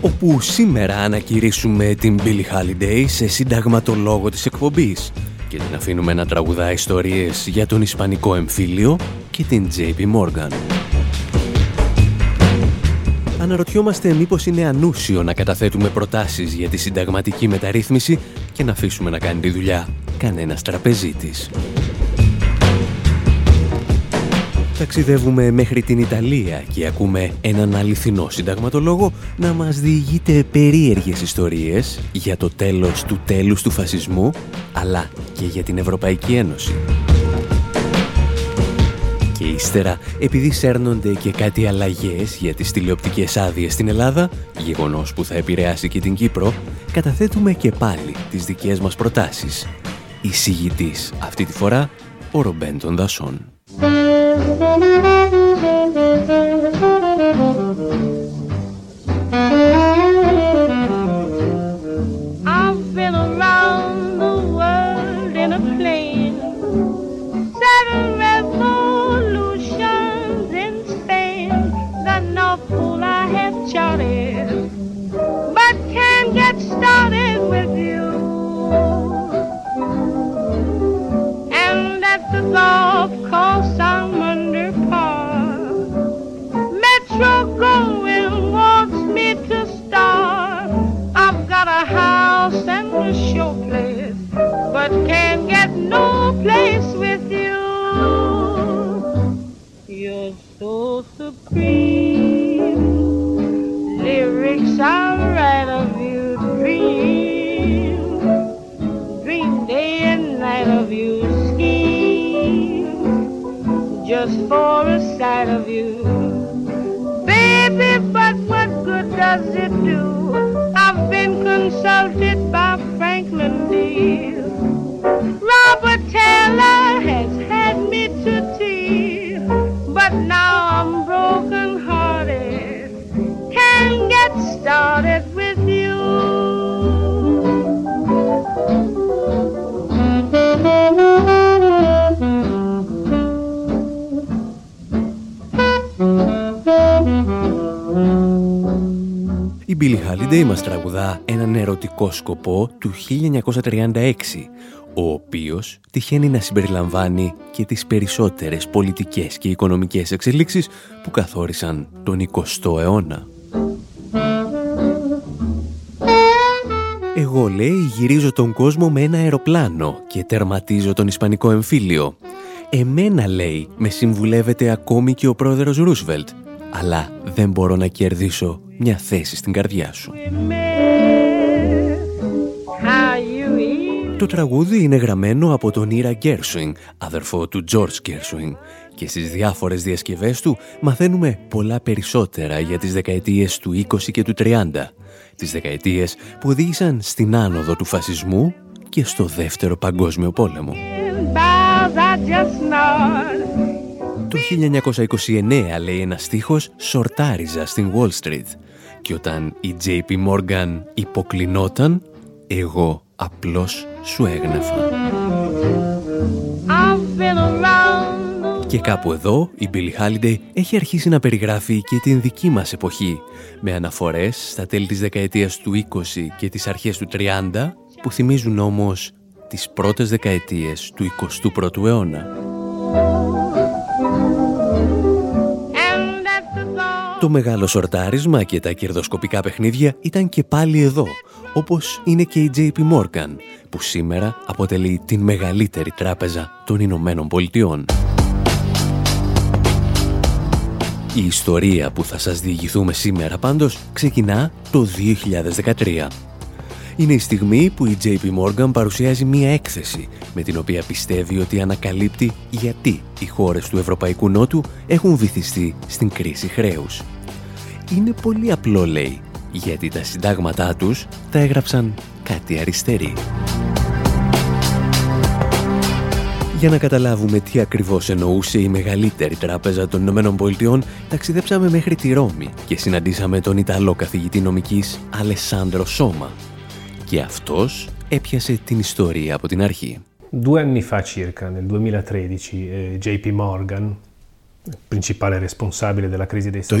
Όπου σήμερα ανακηρύσουμε την Billie Holiday σε συνταγματολόγο της εκπομπής και την αφήνουμε να τραγουδά ιστορίες για τον Ισπανικό εμφύλιο και την JP Morgan. Αναρωτιόμαστε μήπως είναι ανούσιο να καταθέτουμε προτάσεις για τη συνταγματική μεταρρύθμιση και να αφήσουμε να κάνει τη δουλειά κανένας τραπεζίτης. Ταξιδεύουμε μέχρι την Ιταλία και ακούμε έναν αληθινό συνταγματολόγο να μας διηγείται περίεργες ιστορίες για το τέλος του τέλους του φασισμού, αλλά και για την Ευρωπαϊκή Ένωση. Και ύστερα, επειδή σέρνονται και κάτι αλλαγές για τις τηλεοπτικές άδειες στην Ελλάδα, γεγονός που θα επηρεάσει και την Κύπρο, καταθέτουμε και πάλι τις δικές μας προτάσεις. Εισηγητής αυτή τη φορά, ο Ρομπέντον Δασόν. どどどどどど。supreme. Lyrics are right of you dream. Dream day and night of you scheme. Just for a sight of you. Baby, but what good does it do? I've been consulted by Franklin D. Robert Taylor has had me to tea, but now Holiday μας τραγουδά έναν ερωτικό σκοπό του 1936, ο οποίος τυχαίνει να συμπεριλαμβάνει και τις περισσότερες πολιτικές και οικονομικές εξελίξεις που καθόρισαν τον 20ο αιώνα. Εγώ, λέει, γυρίζω τον κόσμο με ένα αεροπλάνο και τερματίζω τον Ισπανικό εμφύλιο. Εμένα, λέει, με συμβουλεύεται ακόμη και ο πρόεδρος Ρούσβελτ, αλλά δεν μπορώ να κερδίσω μια θέση στην καρδιά σου. Το τραγούδι είναι γραμμένο από τον Ήρα Γκέρσουινγκ, αδερφό του George Γκέρσουινγκ, και στις διάφορες διασκευές του μαθαίνουμε πολλά περισσότερα για τις δεκαετίες του 20 και του 30, τις δεκαετίες που οδήγησαν στην άνοδο του φασισμού και στο δεύτερο παγκόσμιο πόλεμο. Το 1929, λέει ένας στίχος, σορτάριζα στην Wall Street και όταν η JP Morgan υποκλεινόταν, εγώ απλώς σου έγνεφα. Και κάπου εδώ η Billie Holiday έχει αρχίσει να περιγράφει και την δική μας εποχή, με αναφορές στα τέλη της δεκαετίας του 20 και τις αρχές του 30, που θυμίζουν όμως τις πρώτες δεκαετίες του 21ου αιώνα. Το μεγάλο σορτάρισμα και τα κερδοσκοπικά παιχνίδια ήταν και πάλι εδώ, όπως είναι και η JP Morgan, που σήμερα αποτελεί την μεγαλύτερη τράπεζα των Ηνωμένων Πολιτειών. Η ιστορία που θα σας διηγηθούμε σήμερα πάντως ξεκινά το 2013. Είναι η στιγμή που η JP Morgan παρουσιάζει μία έκθεση με την οποία πιστεύει ότι ανακαλύπτει γιατί οι χώρες του Ευρωπαϊκού Νότου έχουν βυθιστεί στην κρίση χρέους. Είναι πολύ απλό λέει, γιατί τα συντάγματά τους τα έγραψαν κάτι αριστεροί. Για να καταλάβουμε τι ακριβώς εννοούσε η μεγαλύτερη τράπεζα των Ηνωμένων Πολιτειών, ταξιδέψαμε μέχρι τη Ρώμη και συναντήσαμε τον Ιταλό καθηγητή νομικής Αλεσάνδρο Σώμα. Και αυτός έπιασε την ιστορία από την αρχή. Due anni fa circa, nel 2013, eh, JP Morgan, το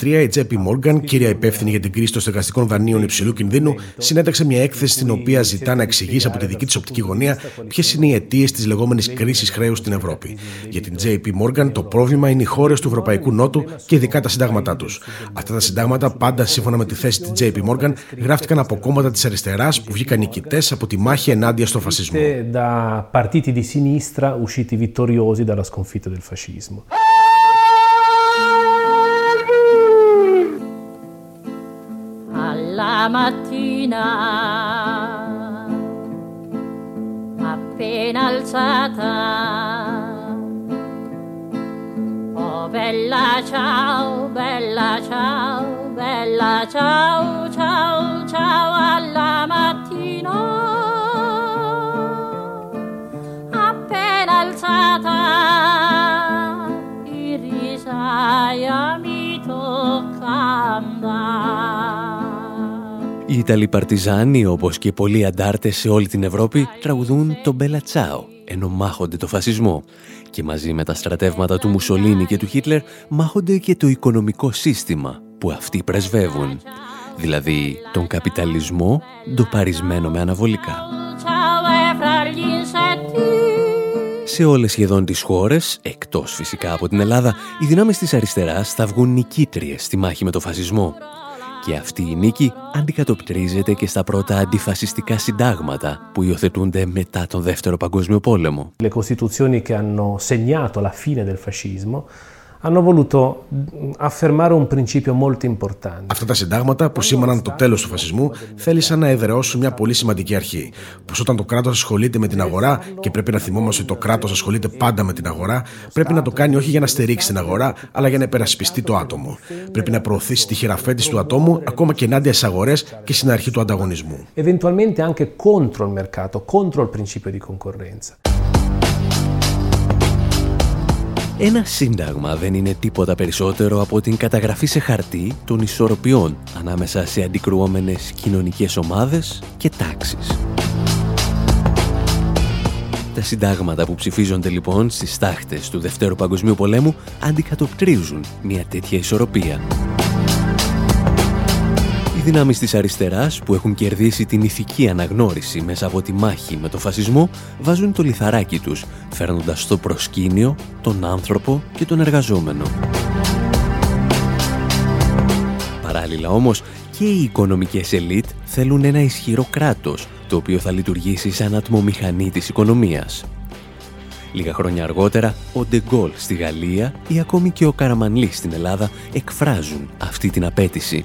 2013 η JP Morgan, κύρια υπεύθυνη για την κρίση των στεγαστικών δανείων υψηλού κινδύνου, συνέταξε μια έκθεση στην οποία ζητά να εξηγήσει από τη δική της οπτική γωνία ποιες είναι οι αιτίες της λεγόμενης κρίσης χρέους στην Ευρώπη. Για την JP Morgan, το πρόβλημα είναι οι χώρες του Ευρωπαϊκού Νότου και ειδικά τα συντάγματά τους. Αυτά τα συντάγματα, πάντα σύμφωνα με τη θέση της JP Morgan, γράφτηκαν από κόμματα της αριστεράς που βγήκαν νικητές από τη μάχη ενάντια στον φασισμό. Da partiti di sinistra usciti vittoriosi dalla sconfitta del fascismo. Mattina, appena alzata. Oh bella ciao, bella ciao, bella ciao, Ιταλοί παρτιζάνοι, όπως και πολλοί αντάρτες σε όλη την Ευρώπη, τραγουδούν το Μπέλα Τσάο, ενώ μάχονται το φασισμό. Και μαζί με τα στρατεύματα του Μουσολίνη και του Χίτλερ, μάχονται και το οικονομικό σύστημα που αυτοί πρεσβεύουν. Δηλαδή, τον καπιταλισμό ντοπαρισμένο με αναβολικά. Σε όλες σχεδόν τις χώρες, εκτός φυσικά από την Ελλάδα, οι δυνάμεις της αριστεράς θα βγουν νικήτριες στη μάχη με το φασισμό. Και αυτή η νίκη αντικατοπτρίζεται και στα πρώτα αντιφασιστικά συντάγματα που υιοθετούνται μετά τον Δεύτερο Παγκόσμιο Πόλεμο. Le Costituzioni che hanno segnato la fine del fascismo hanno voluto affermare un principio molto importante. Αυτά τα συντάγματα που σήμαναν το τέλος του φασισμού θέλησαν να εδραιώσουν μια πολύ σημαντική αρχή. Πως όταν το κράτος ασχολείται με την αγορά, και πρέπει να θυμόμαστε ότι το κράτος ασχολείται πάντα με την αγορά, πρέπει να το κάνει όχι για να στηρίξει την αγορά, αλλά για να υπερασπιστεί το άτομο. Πρέπει να προωθήσει τη χειραφέτηση του ατόμου ακόμα και ενάντια στις αγορές και στην αρχή του ανταγωνισμού. Eventualmente anche contro il mercato, contro il principio di concorrenza. Ένα σύνταγμα δεν είναι τίποτα περισσότερο από την καταγραφή σε χαρτί των ισορροπιών ανάμεσα σε αντικρουόμενες κοινωνικές ομάδες και τάξεις. Τα συντάγματα που ψηφίζονται λοιπόν στις τάχτες του Δευτέρου Παγκοσμίου Πολέμου αντικατοπτρίζουν μια τέτοια ισορροπία δυνάμεις της αριστεράς που έχουν κερδίσει την ηθική αναγνώριση μέσα από τη μάχη με το φασισμό βάζουν το λιθαράκι τους, φέρνοντας στο προσκήνιο τον άνθρωπο και τον εργαζόμενο. Παράλληλα όμως και οι οικονομικές ελίτ θέλουν ένα ισχυρό κράτος, το οποίο θα λειτουργήσει σαν ατμομηχανή της οικονομίας. Λίγα χρόνια αργότερα, ο Ντεγκόλ στη Γαλλία ή ακόμη και ο Καραμανλή στην Ελλάδα εκφράζουν αυτή την απέτηση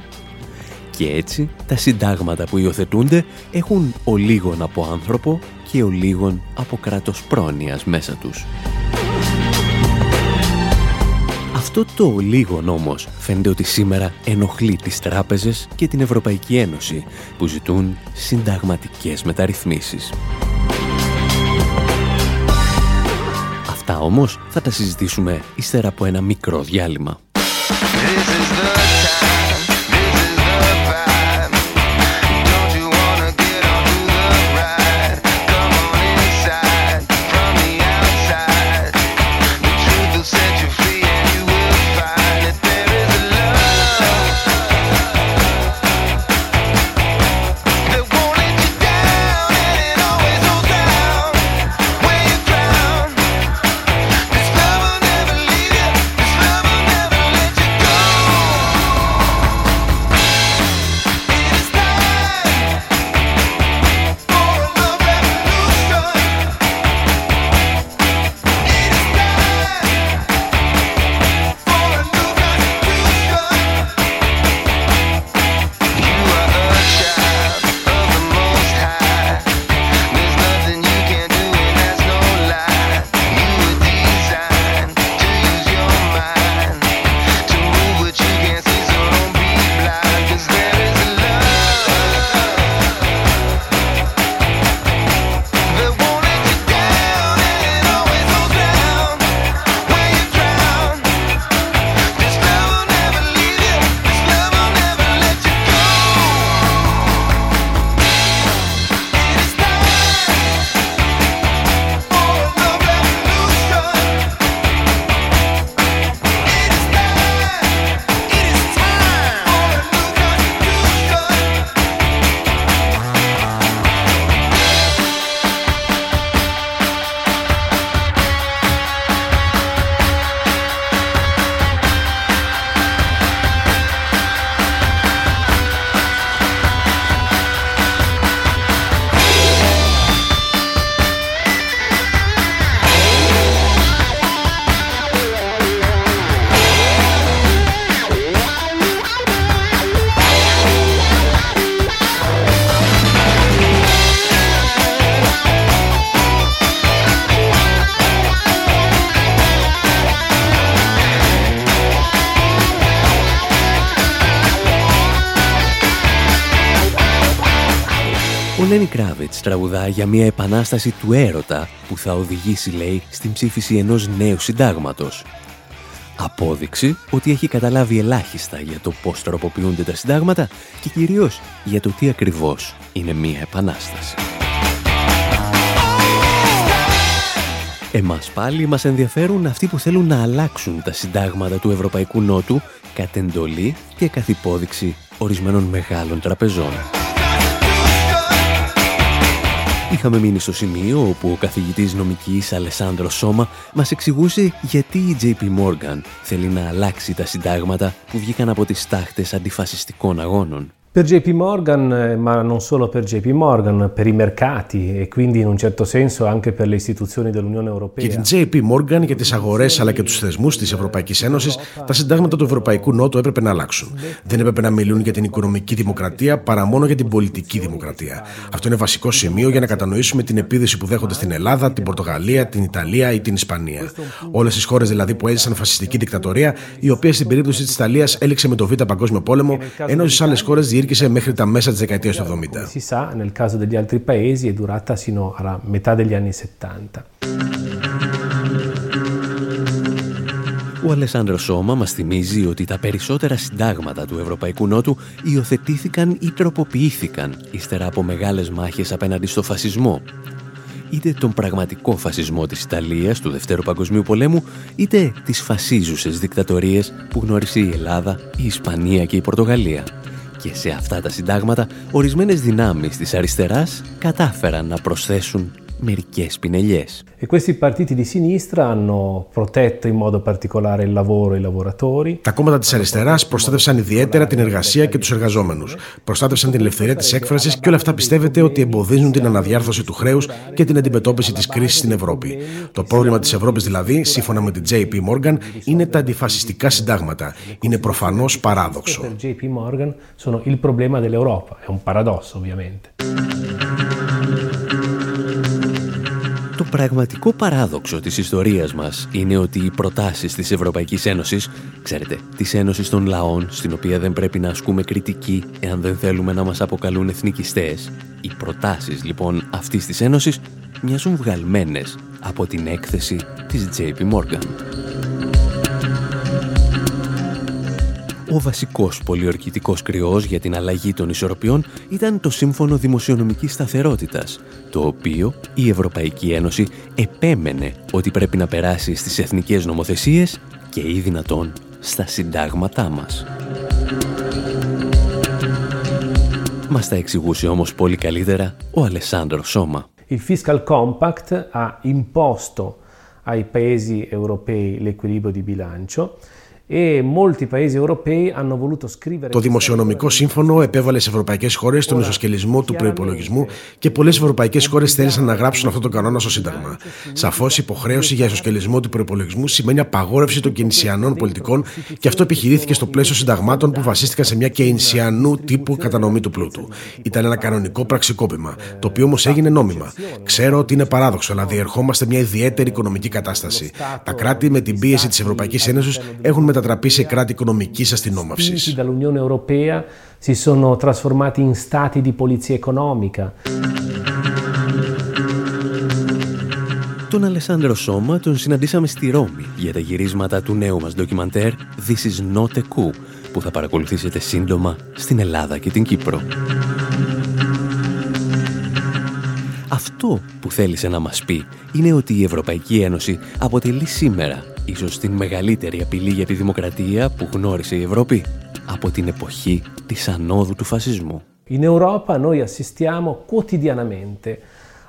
και έτσι τα συντάγματα που υιοθετούνται έχουν ο λίγον από άνθρωπο και ο λίγον από κράτος πρόνοιας μέσα τους. Αυτό το λίγον όμως φαίνεται ότι σήμερα ενοχλεί τις τράπεζες και την Ευρωπαϊκή Ένωση που ζητούν συνταγματικές μεταρρυθμίσεις. Αυτά όμως θα τα συζητήσουμε ύστερα από ένα μικρό διάλειμμα. Ο Λένι Κράβιτς τραγουδά για μια επανάσταση του έρωτα που θα οδηγήσει, λέει, στην ψήφιση ενός νέου συντάγματος. Απόδειξη ότι έχει καταλάβει ελάχιστα για το πώς τροποποιούνται τα συντάγματα και κυρίως για το τι ακριβώς είναι μια επανάσταση. Εμάς πάλι μας ενδιαφέρουν αυτοί που θέλουν να αλλάξουν τα συντάγματα του Ευρωπαϊκού Νότου κατ' εντολή και καθ' υπόδειξη ορισμένων μεγάλων τραπεζών. Είχαμε μείνει στο σημείο όπου ο καθηγητής νομικής Αλεσάνδρος Σώμα μας εξηγούσε γιατί η JP Morgan θέλει να αλλάξει τα συντάγματα που βγήκαν από τις τάχτες αντιφασιστικών αγώνων. Per JP Morgan, eh, ma non solo per JP Morgan, per i mercati e quindi in un certo senso anche per le istituzioni dell'Unione Europea. Για την JP Morgan, για τις αγορές αλλά και τους θεσμούς της Ευρωπαϊκής Ένωσης, τα συντάγματα του Ευρωπαϊκού Νότου έπρεπε να αλλάξουν. Δεν έπρεπε να μιλούν για την οικονομική δημοκρατία παρά μόνο για την πολιτική δημοκρατία. Αυτό είναι βασικό σημείο για να κατανοήσουμε την επίδεση που δέχονται στην Ελλάδα, την Πορτογαλία, την Ιταλία ή την Ισπανία. Όλες τις χώρες δηλαδή που έζησαν φασιστική δικτατορία, η οποία στην περίπτωση της Ιταλίας έληξε με το Β' Παγκόσμιο Πόλεμο, ενώ στις άλλες χώρες διήρκησε μέχρι τα μέσα της δεκαετίας του 70. Si sa, nel caso degli altri paesi è durata sino alla metà degli anni 70. Ο Αλεσάνδρος Σώμα μας θυμίζει ότι τα περισσότερα συντάγματα του Ευρωπαϊκού Νότου υιοθετήθηκαν ή τροποποιήθηκαν ύστερα από μεγάλες μάχες απέναντι στο φασισμό. Είτε τον πραγματικό φασισμό της Ιταλίας του Δευτέρου Παγκοσμίου Πολέμου, είτε τις φασίζουσες δικτατορίες που γνώρισε η Ελλάδα, η Ισπανία και η Πορτογαλία. Και σε αυτά τα συντάγματα, ορισμένες δυνάμεις της αριστεράς κατάφεραν να προσθέσουν μερικές πινελιές. E questi partiti di sinistra hanno protetto in modo particolare il lavoro e i lavoratori. Τα κόμματα της αριστεράς προστάτευσαν ιδιαίτερα την εργασία και τους εργαζόμενους. Προστάτευσαν την ελευθερία της έκφρασης και όλα αυτά πιστεύετε ότι εμποδίζουν την αναδιάρθρωση του χρέους και την αντιμετώπιση της κρίσης στην Ευρώπη. Το πρόβλημα της Ευρώπης δηλαδή, σύμφωνα με την JP Morgan, είναι τα αντιφασιστικά συντάγματα. Είναι προφανώς παράδοξο. Per JP Morgan sono il problema dell'Europa, è un paradosso ovviamente. Το πραγματικό παράδοξο της ιστορίας μας είναι ότι οι προτάσεις της Ευρωπαϊκής Ένωσης, ξέρετε, της Ένωσης των Λαών, στην οποία δεν πρέπει να ασκούμε κριτική εάν δεν θέλουμε να μας αποκαλούν εθνικιστές, οι προτάσεις λοιπόν αυτής της Ένωσης μοιάζουν βγαλμένες από την έκθεση της JP Morgan. Ο βασικός πολιορκητικός κρυός για την αλλαγή των ισορροπιών ήταν το Σύμφωνο Δημοσιονομικής Σταθερότητας, το οποίο η Ευρωπαϊκή Ένωση επέμενε ότι πρέπει να περάσει στις εθνικές νομοθεσίες και ή δυνατόν στα συντάγματά μας. Μας τα εξηγούσε όμως πολύ καλύτερα ο Αλεσάνδρος Σώμα. Il Fiscal Compact ha imposto ai paesi europei l'equilibrio di bilancio e molti paesi europei hanno voluto scrivere Το Δημοσιονομικό Σύμφωνο επέβαλε σε ευρωπαϊκές χώρες τον ισοσκελισμό του προπολογισμού και πολλές ευρωπαϊκές χώρες θέλησαν να γράψουν αυτό τον κανόνα στο Σύνταγμα. Σαφώς, η υποχρέωση για ισοσκελισμό του προπολογισμού σημαίνει απαγόρευση των κενσιανών πολιτικών και αυτό επιχειρήθηκε στο πλαίσιο συνταγμάτων που βασίστηκαν σε μια κενσιανού τύπου κατανομή του πλούτου. Ήταν ένα κανονικό πραξικόπημα, το οποίο όμως έγινε νόμιμα. Ξέρω ότι είναι παράδοξο, αλλά διερχόμαστε μια ιδιαίτερη οικονομική κατάσταση. Τα κράτη με την πίεση της Ευρωπαϊκής Ένωσης έχουν μετατραπεί σε κράτη οικονομικής αστυνόμευσης. spinti dall'Unione Europea si sono trasformati in stati di polizia economica. Τον Αλεσάνδρο Σώμα τον συναντήσαμε στη Ρώμη για τα γυρίσματα του νέου μας ντοκιμαντέρ This is not a coup που θα παρακολουθήσετε σύντομα στην Ελλάδα και την Κύπρο. Αυτό που θέλησε να μας πει είναι ότι η Ευρωπαϊκή Ένωση αποτελεί σήμερα ίσως την μεγαλύτερη απειλή για τη δημοκρατία που γνώρισε η Ευρώπη από την εποχή της ανόδου του φασισμού. In Europa noi assistiamo quotidianamente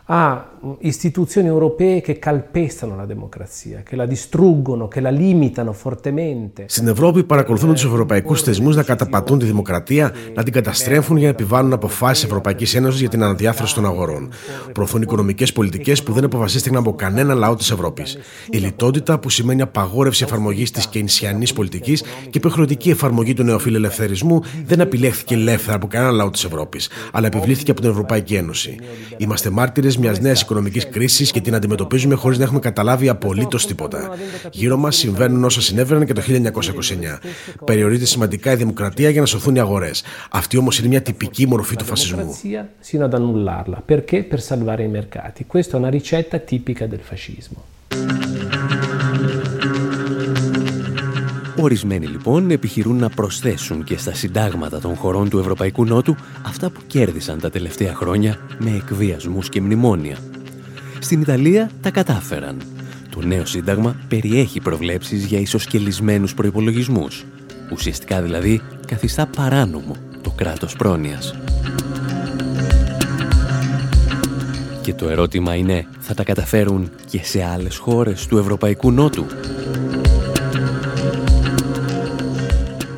a istituzioni europee che calpestano la democrazia, che la distruggono, che la limitano fortemente. Στην Ευρώπη παρακολουθούν τους ευρωπαϊκούς θεσμούς να καταπατούν τη δημοκρατία, να την καταστρέφουν για να επιβάλλουν αποφάσεις Ευρωπαϊκής Ένωσης για την αναδιάθρωση των αγορών. Προωθούν οικονομικές πολιτικές που δεν αποφασίστηκαν από κανένα λαό της Ευρώπης. Η λιτότητα που σημαίνει απαγόρευση εφαρμογής της κενσιανής πολιτικής και υποχρεωτική εφαρμογή του νεοφιλελευθερισμού δεν επιλέχθηκε ελεύθερα από κανένα λαό της Ευρώπης, αλλά επιβλήθηκε από την Ευρωπαϊκή Ένωση. Είμαστε μάρτυρες μιας νέας οικονομικής κρίσης και την αντιμετωπίζουμε χωρίς να έχουμε καταλάβει απολύτως τίποτα. Γύρω μας συμβαίνουν όσα συνέβαιναν και το 1929. Περιορίζεται σημαντικά η δημοκρατία για να σωθούν οι αγορές. Αυτή όμως είναι μια τυπική μορφή του φασισμού. Sino ad annullarla. Perché? Per salvare i mercati. Questa è una ricetta tipica del fascismo. Ορισμένοι λοιπόν επιχειρούν να προσθέσουν και στα συντάγματα των χωρών του Ευρωπαϊκού Νότου αυτά που κέρδισαν τα τελευταία χρόνια με εκβιασμούς και μνημόνια. Στην Ιταλία τα κατάφεραν. Το νέο σύνταγμα περιέχει προβλέψεις για ισοσκελισμένους προϋπολογισμούς. Ουσιαστικά δηλαδή καθιστά παράνομο το κράτος πρόνοιας. Και το ερώτημα είναι, θα τα καταφέρουν και σε άλλες χώρες του Ευρωπαϊκού Νότου;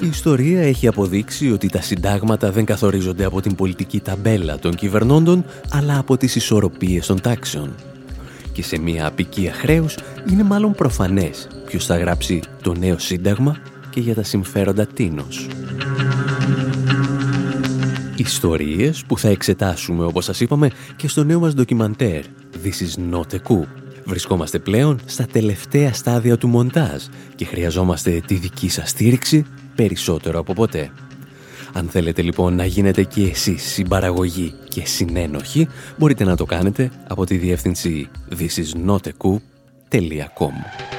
Η ιστορία έχει αποδείξει ότι τα συντάγματα δεν καθορίζονται από την πολιτική ταμπέλα των κυβερνώντων, αλλά από τις ισορροπίες των τάξεων. Και σε μια απικία χρέους είναι μάλλον προφανές ποιος θα γράψει το νέο σύνταγμα και για τα συμφέροντα τίνος. Ιστορίες που θα εξετάσουμε, όπως σας είπαμε, και στο νέο μας ντοκιμαντέρ «This is not a coup». Βρισκόμαστε πλέον στα τελευταία στάδια του μοντάζ και χρειαζόμαστε τη δική σας στήριξη περισσότερο από ποτέ. Αν θέλετε λοιπόν να γίνετε και εσείς συμπαραγωγή και συνένοχοι, μπορείτε να το κάνετε από τη διεύθυνση thisisnotacoup.com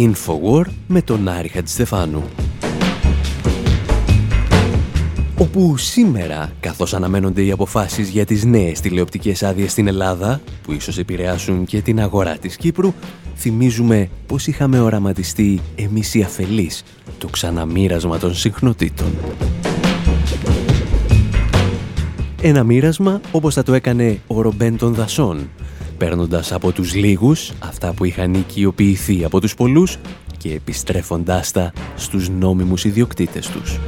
Infowar με τον Άρη Χατζηστεφάνου. όπου σήμερα, καθώς αναμένονται οι αποφάσεις για τις νέες τηλεοπτικές άδειες στην Ελλάδα, που ίσως επηρεάσουν και την αγορά της Κύπρου, θυμίζουμε πως είχαμε οραματιστεί εμείς οι αφελείς το ξαναμοίρασμα των συχνοτήτων. Ένα μοίρασμα όπως θα το έκανε ο Ρομπέν των Δασών, παίρνοντας από τους λίγους αυτά που είχαν οικειοποιηθεί από τους πολλούς και επιστρέφοντάς τα στους νόμιμους ιδιοκτήτες τους.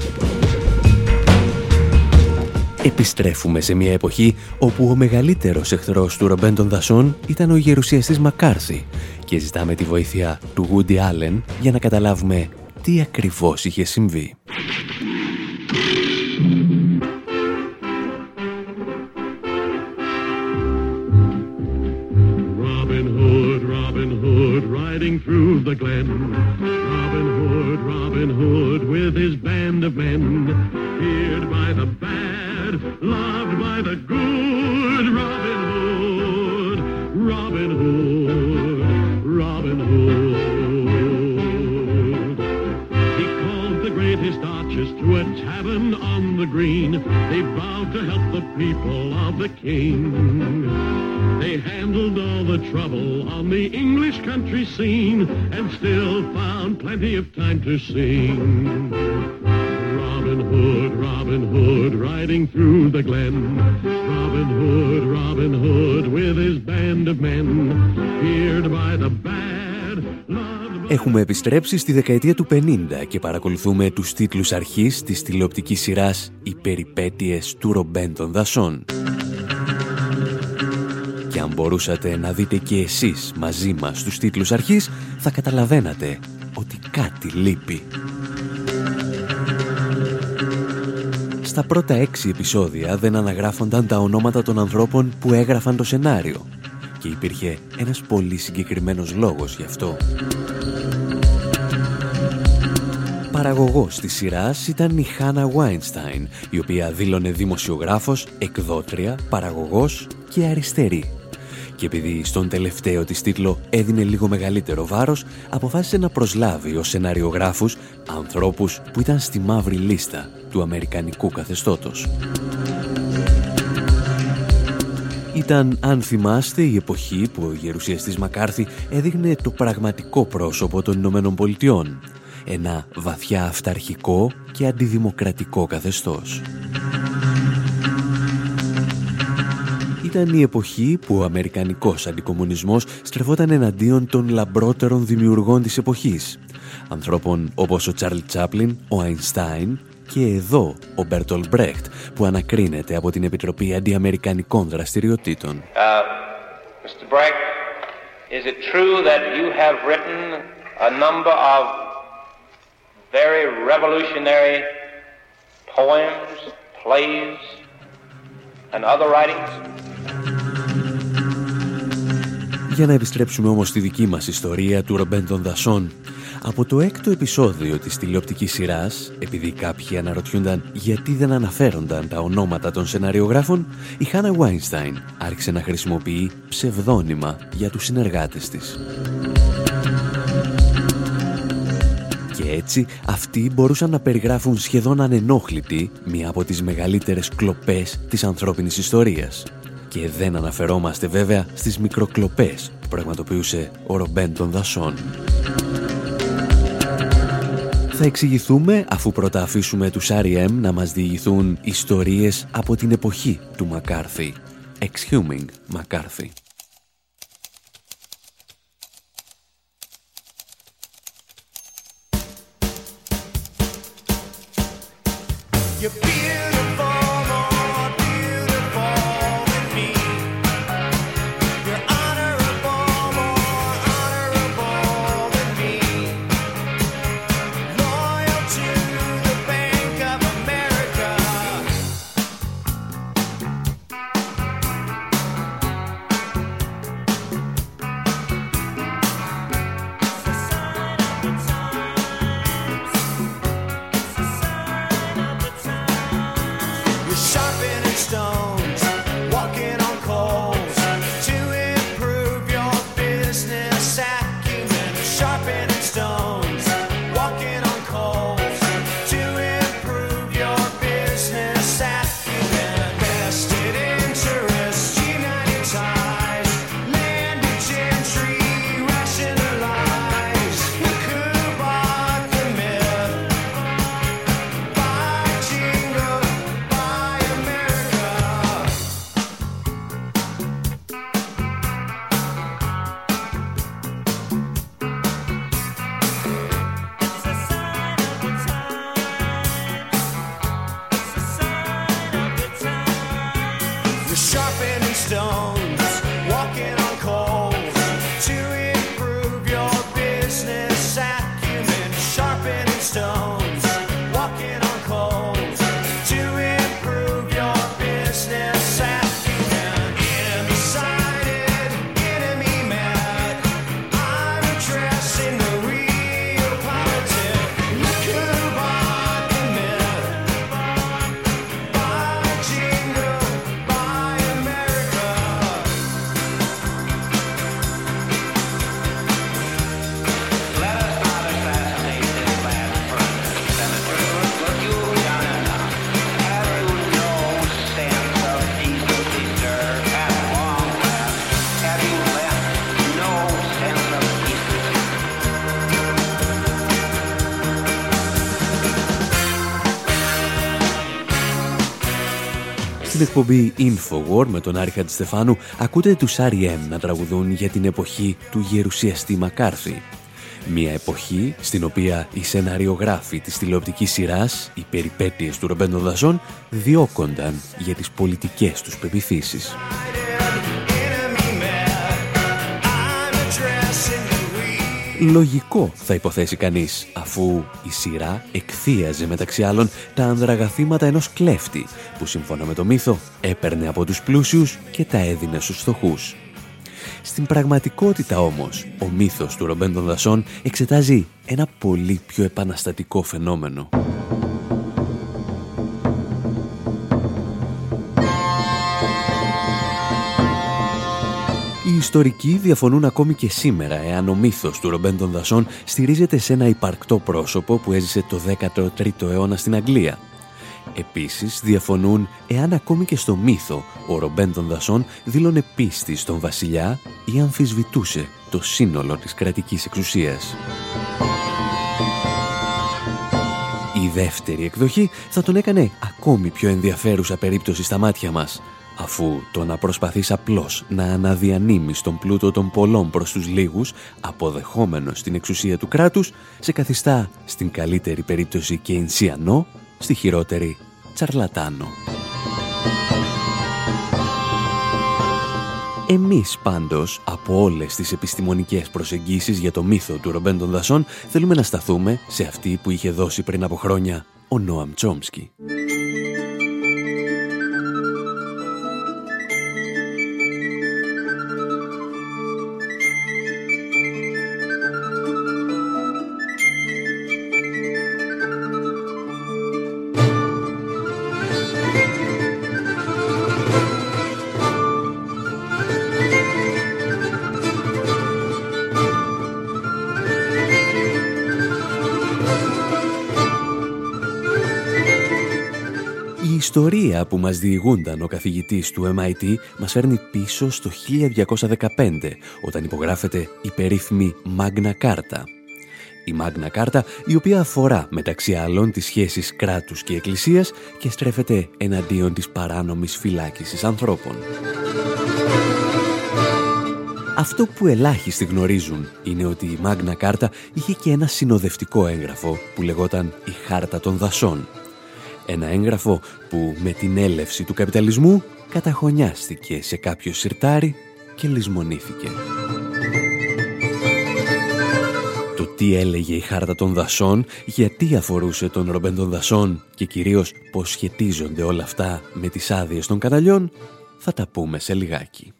Επιστρέφουμε σε μια εποχή όπου ο μεγαλύτερος εχθρός του Ρομπέν των Δασών ήταν ο γερουσιαστής Μακάρθη και ζητάμε τη βοήθεια του Woody Allen για να καταλάβουμε τι ακριβώς είχε συμβεί. Through the glen. Robin Hood, Robin Hood, with his band of men, feared by the bad, loved by the good. Robin Hood, Robin Hood, Robin Hood. Greatest to a tavern on the green. They vowed to help the people of the king. They handled all the trouble on the English country scene and still found plenty of time to sing. Robin Hood, Robin Hood, riding through the glen. Robin Hood, Robin Hood, with his band of men, feared by the by Έχουμε επιστρέψει στη δεκαετία του 50 και παρακολουθούμε τους τίτλους αρχής της τηλεοπτικής σειράς «Οι περιπέτειες του Ρομπέν των Δασών». Και αν μπορούσατε να δείτε και εσείς μαζί μας τους τίτλους αρχής, θα καταλαβαίνατε ότι κάτι λείπει. Στα πρώτα έξι επεισόδια δεν αναγράφονταν τα ονόματα των ανθρώπων που έγραφαν το σενάριο και υπήρχε ένας πολύ συγκεκριμένος λόγος γι' αυτό. Παραγωγός της σειράς ήταν η Χάνα Βάινστάιν, η οποία δήλωνε δημοσιογράφος, εκδότρια, παραγωγός και αριστερή. Και επειδή στον τελευταίο της τίτλο έδινε λίγο μεγαλύτερο βάρος, αποφάσισε να προσλάβει ως σεναριογράφους ανθρώπους που ήταν στη μαύρη λίστα του αμερικανικού καθεστώτος. Ήταν, αν θυμάστε, η εποχή που ο γερουσιαστής Μακάρθη έδειχνε το πραγματικό πρόσωπο των Ηνωμένων Πολιτειών. Ένα βαθιά αυταρχικό και αντιδημοκρατικό καθεστώς. Ήταν η εποχή που ο αμερικανικός αντικομουνισμός στρεφόταν εναντίον των λαμπρότερων δημιουργών της εποχής. Ανθρώπων όπως ο Τσάρλ Τσάπλιν, ο Αϊνστάιν και εδώ ο Μπέρτολ Μπρέχτ που ανακρίνεται από την Επιτροπή Αντιαμερικανικών Δραστηριοτήτων. Uh, Mr. Brecht, is it true that you have written a number of very revolutionary poems, plays, and other writings? Για να επιστρέψουμε όμως στη δική μας ιστορία του Ρομπέν των Δασών, από το έκτο επεισόδιο της τηλεοπτικής σειράς, επειδή κάποιοι αναρωτιούνταν γιατί δεν αναφέρονταν τα ονόματα των σεναριογράφων, η Χάνα Βάινστάιν άρχισε να χρησιμοποιεί ψευδόνυμα για τους συνεργάτες της. Και έτσι αυτοί μπορούσαν να περιγράφουν σχεδόν ανενόχλητοι μία από τις μεγαλύτερες κλοπές της ανθρώπινης ιστορίας. Και δεν αναφερόμαστε βέβαια στις μικροκλοπές που πραγματοποιούσε ο Ρομπέν των Δασών. Θα εξηγηθούμε αφού πρώτα αφήσουμε τους R.E.M. να μας διηγηθούν ιστορίες από την εποχή του Μακάρθη. Exhuming Μακάρθη. You're Στην εκπομπή Infowar με τον Άρη Χατζηστεφάνου ακούτε τους R.E.M. να τραγουδούν για την εποχή του γερουσιαστή Μακάρθη. Μια εποχή στην οποία οι σεναριογράφοι της τηλεοπτικής σειράς, οι περιπέτειες του Ρομπέντο Δασόν, διώκονταν για τις πολιτικές τους πεπιθήσεις. Λογικό θα υποθέσει κανείς, αφού η σειρά εκθίαζε μεταξύ άλλων τα ανδραγαθήματα ενός κλέφτη, που σύμφωνα με το μύθο έπαιρνε από τους πλούσιους και τα έδινε στους φτωχούς. Στην πραγματικότητα όμως, ο μύθος του Ρομπέν των Δασών εξετάζει ένα πολύ πιο επαναστατικό φαινόμενο. Ιστορικοί διαφωνούν ακόμη και σήμερα εάν ο μύθος του Ρομπέν των Δασών στηρίζεται σε ένα υπαρκτό πρόσωπο που έζησε το 13ο αιώνα στην Αγγλία. Επίσης διαφωνούν εάν ακόμη και στο μύθο ο Ρομπέν των Δασών δήλωνε πίστη στον βασιλιά ή αμφισβητούσε το σύνολο της κρατικής εξουσίας. Η δεύτερη εκδοχή θα τον έκανε ακόμη πιο ενδιαφέρουσα περίπτωση στα μάτια μας, αφού το να προσπαθείς απλώς να αναδιανύμεις τον πλούτο των πολλών προς τους λίγους, αποδεχόμενος την εξουσία του κράτους, σε καθιστά στην καλύτερη περίπτωση και ενσιανό, στη χειρότερη τσαρλατάνο. Εμείς πάντως, από όλες τις επιστημονικές προσεγγίσεις για το μύθο του Ρομπέν των Δασών, θέλουμε να σταθούμε σε αυτή που είχε δώσει πριν από χρόνια ο Νόαμ Τσόμσκι. Που μας διηγούνταν ο καθηγητής του MIT μας φέρνει πίσω στο 1215, όταν υπογράφεται η περίφημη Magna Carta. Η Magna Carta, η οποία αφορά μεταξύ άλλων τις σχέσεις κράτους και εκκλησίας και στρέφεται εναντίον της παράνομης φυλάκισης ανθρώπων. Αυτό που ελάχιστοι γνωρίζουν είναι ότι η Magna Carta είχε και ένα συνοδευτικό έγγραφο που λεγόταν η Χάρτα των Δασών. Ένα έγγραφο που με την έλευση του καπιταλισμού καταχωνιάστηκε σε κάποιο σιρτάρι και λησμονήθηκε. Το τι έλεγε η Χάρτα των Δασών, γιατί αφορούσε τον Ρομπέν των Δασών και κυρίως πώς σχετίζονται όλα αυτά με τις άδειες των καναλιών, θα τα πούμε σε λιγάκι.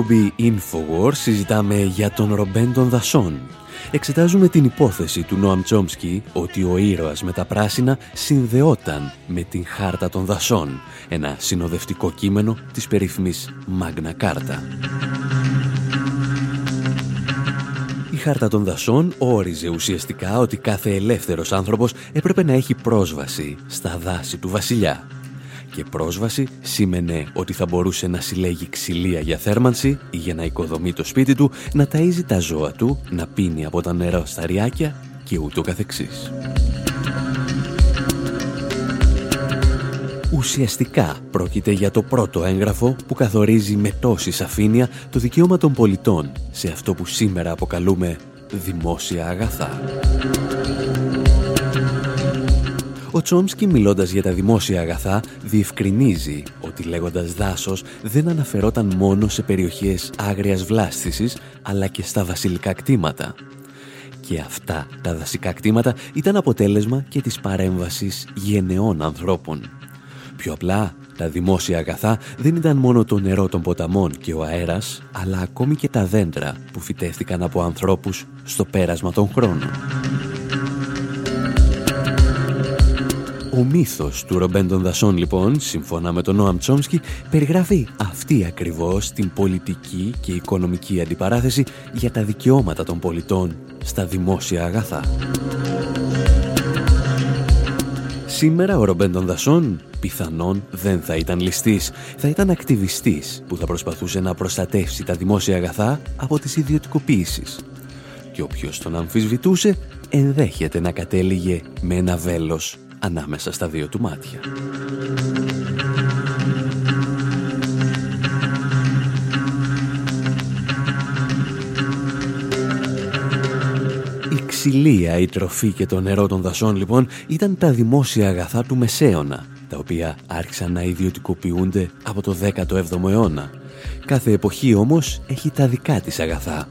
Εκπομπή Infowars συζητάμε για τον Ρομπέν των Δασών. Εξετάζουμε την υπόθεση του Νόαμ Τσόμσκι ότι ο ήρωας με τα πράσινα συνδεόταν με την Χάρτα των Δασών, ένα συνοδευτικό κείμενο της περίφημης Μάγνα Κάρτα. Η Χάρτα των Δασών όριζε ουσιαστικά ότι κάθε ελεύθερος άνθρωπος έπρεπε να έχει πρόσβαση στα δάση του βασιλιά. Και πρόσβαση σήμαινε ότι θα μπορούσε να συλλέγει ξυλία για θέρμανση ή για να οικοδομεί το σπίτι του, να ταΐζει τα ζώα του, να πίνει από τα νερά στα ριάκια και ούτω καθεξής. Ουσιαστικά πρόκειται για το πρώτο έγγραφο που καθορίζει με τόση σαφήνεια το δικαίωμα των πολιτών σε αυτό που σήμερα αποκαλούμε δημόσια αγαθά. Ο Τσόμσκι μιλώντας για τα δημόσια αγαθά διευκρινίζει ότι λέγοντας δάσος δεν αναφερόταν μόνο σε περιοχές άγριας βλάστησης αλλά και στα βασιλικά κτήματα. Και αυτά τα δασικά κτήματα ήταν αποτέλεσμα και της παρέμβασης γενεών ανθρώπων. Πιο απλά, τα δημόσια αγαθά δεν ήταν μόνο το νερό των ποταμών και ο αέρας, αλλά ακόμη και τα δέντρα που φυτεύτηκαν από ανθρώπους στο πέρασμα των χρόνων. Ο μύθος του Ρομπέν των Δασών, λοιπόν, σύμφωνα με τον Νόαμ Τσόμσκι, περιγράφει αυτή ακριβώς την πολιτική και οικονομική αντιπαράθεση για τα δικαιώματα των πολιτών στα δημόσια αγαθά. Σήμερα ο Ρομπέν των Δασών πιθανόν δεν θα ήταν ληστής, θα ήταν ακτιβιστής που θα προσπαθούσε να προστατεύσει τα δημόσια αγαθά από τις ιδιωτικοποίησεις. Και όποιος τον αμφισβητούσε ενδέχεται να κατέληγε με ένα βέλος ανάμεσα στα δύο του μάτια. Η ξυλία, η τροφή και το νερό των δασών λοιπόν ήταν τα δημόσια αγαθά του Μεσαίωνα, τα οποία άρχισαν να ιδιωτικοποιούνται από το 17ο αιώνα. Κάθε εποχή όμως έχει τα δικά της αγαθά.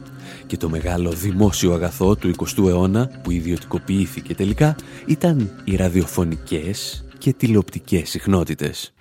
Και το μεγάλο δημόσιο αγαθό του 20ου αιώνα που ιδιωτικοποιήθηκε τελικά ήταν οι ραδιοφωνικές και τηλεοπτικές συχνότητες.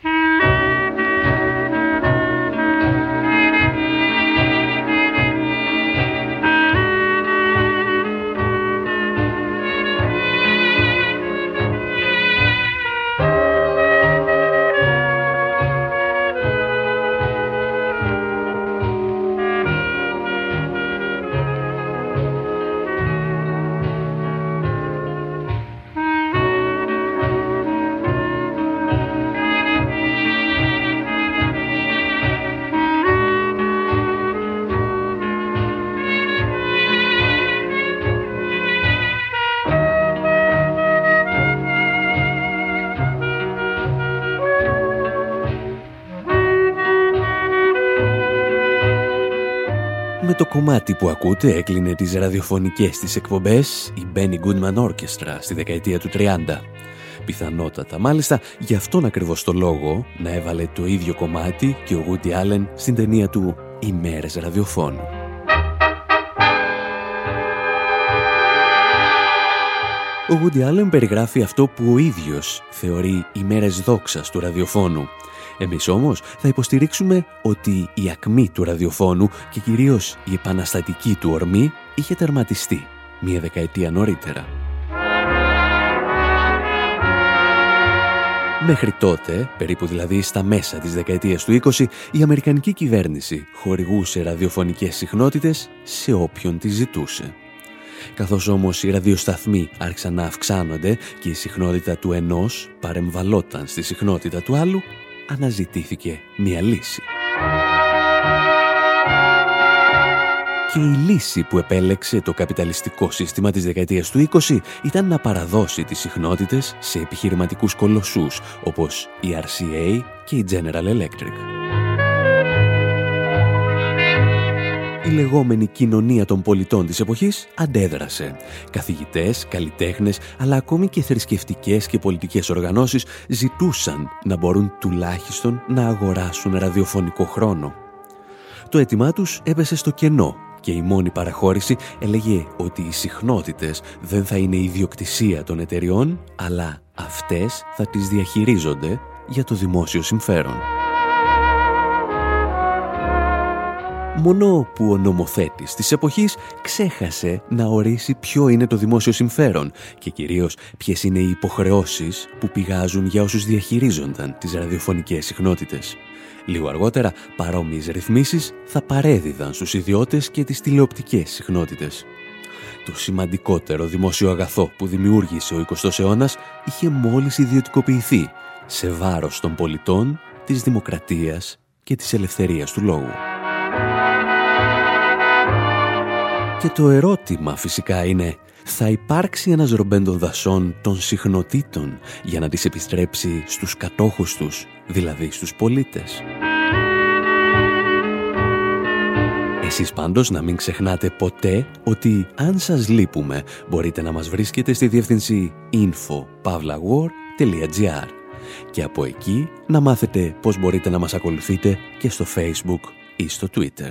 Κομμάτι που ακούτε έκλεινε τις ραδιοφωνικές της εκπομπές η Benny Goodman Orchestra στη δεκαετία του 30. Πιθανότατα μάλιστα γι' αυτόν ακριβώς το λόγο να έβαλε το ίδιο κομμάτι και ο Woody Allen στην ταινία του «Ημέρες ραδιοφώνου». Ο Woody Allen περιγράφει αυτό που ο ίδιος θεωρεί ημέρες δόξας του ραδιοφώνου. Εμείς όμως θα υποστηρίξουμε ότι η ακμή του ραδιοφώνου και κυρίως η επαναστατική του ορμή είχε τερματιστεί μία δεκαετία νωρίτερα. Μέχρι τότε, περίπου δηλαδή στα μέσα της δεκαετίας του 20, η Αμερικανική κυβέρνηση χορηγούσε ραδιοφωνικές συχνότητες σε όποιον τις ζητούσε. Καθώς όμως οι ραδιοσταθμοί άρχισαν να αυξάνονται και η συχνότητα του ενός παρεμβαλόταν στη συχνότητα του άλλου, αναζητήθηκε μία λύση. Και η λύση που επέλεξε το καπιταλιστικό σύστημα της δεκαετίας του 20 ήταν να παραδώσει τις συχνότητες σε επιχειρηματικούς κολοσσούς όπως η RCA και η General Electric. Η λεγόμενη κοινωνία των πολιτών της εποχής αντέδρασε. Καθηγητές, καλλιτέχνες, αλλά ακόμη και θρησκευτικές και πολιτικές οργανώσεις ζητούσαν να μπορούν τουλάχιστον να αγοράσουν ραδιοφωνικό χρόνο. Το αίτημά τους έπεσε στο κενό και η μόνη παραχώρηση έλεγε ότι οι συχνότητες δεν θα είναι ιδιοκτησία των εταιριών, αλλά αυτές θα τις διαχειρίζονται για το δημόσιο συμφέρον. Μόνο που ο νομοθέτης της εποχής ξέχασε να ορίσει ποιο είναι το δημόσιο συμφέρον και κυρίως ποιες είναι οι υποχρεώσεις που πηγάζουν για όσους διαχειρίζονταν τις ραδιοφωνικές συχνότητες. Λίγο αργότερα, παρόμοιες ρυθμίσεις θα παρέδιδαν στους ιδιώτες και τις τηλεοπτικές συχνότητες. Το σημαντικότερο δημόσιο αγαθό που δημιούργησε ο 20ος αιώνας είχε μόλις ιδιωτικοποιηθεί σε βάρος των πολιτών, της δημοκρατίας και της ελευθερίας του λόγου. Και το ερώτημα φυσικά είναι, θα υπάρξει ένας ρομπέντων δασών των συχνοτήτων για να τις επιστρέψει στους κατόχους τους, δηλαδή στους πολίτες; Εσείς πάντως να μην ξεχνάτε ποτέ ότι αν σας λείπουμε μπορείτε να μας βρίσκετε στη διεύθυνση info.pavlawar.gr και από εκεί να μάθετε πώς μπορείτε να μας ακολουθείτε και στο Facebook ή στο Twitter.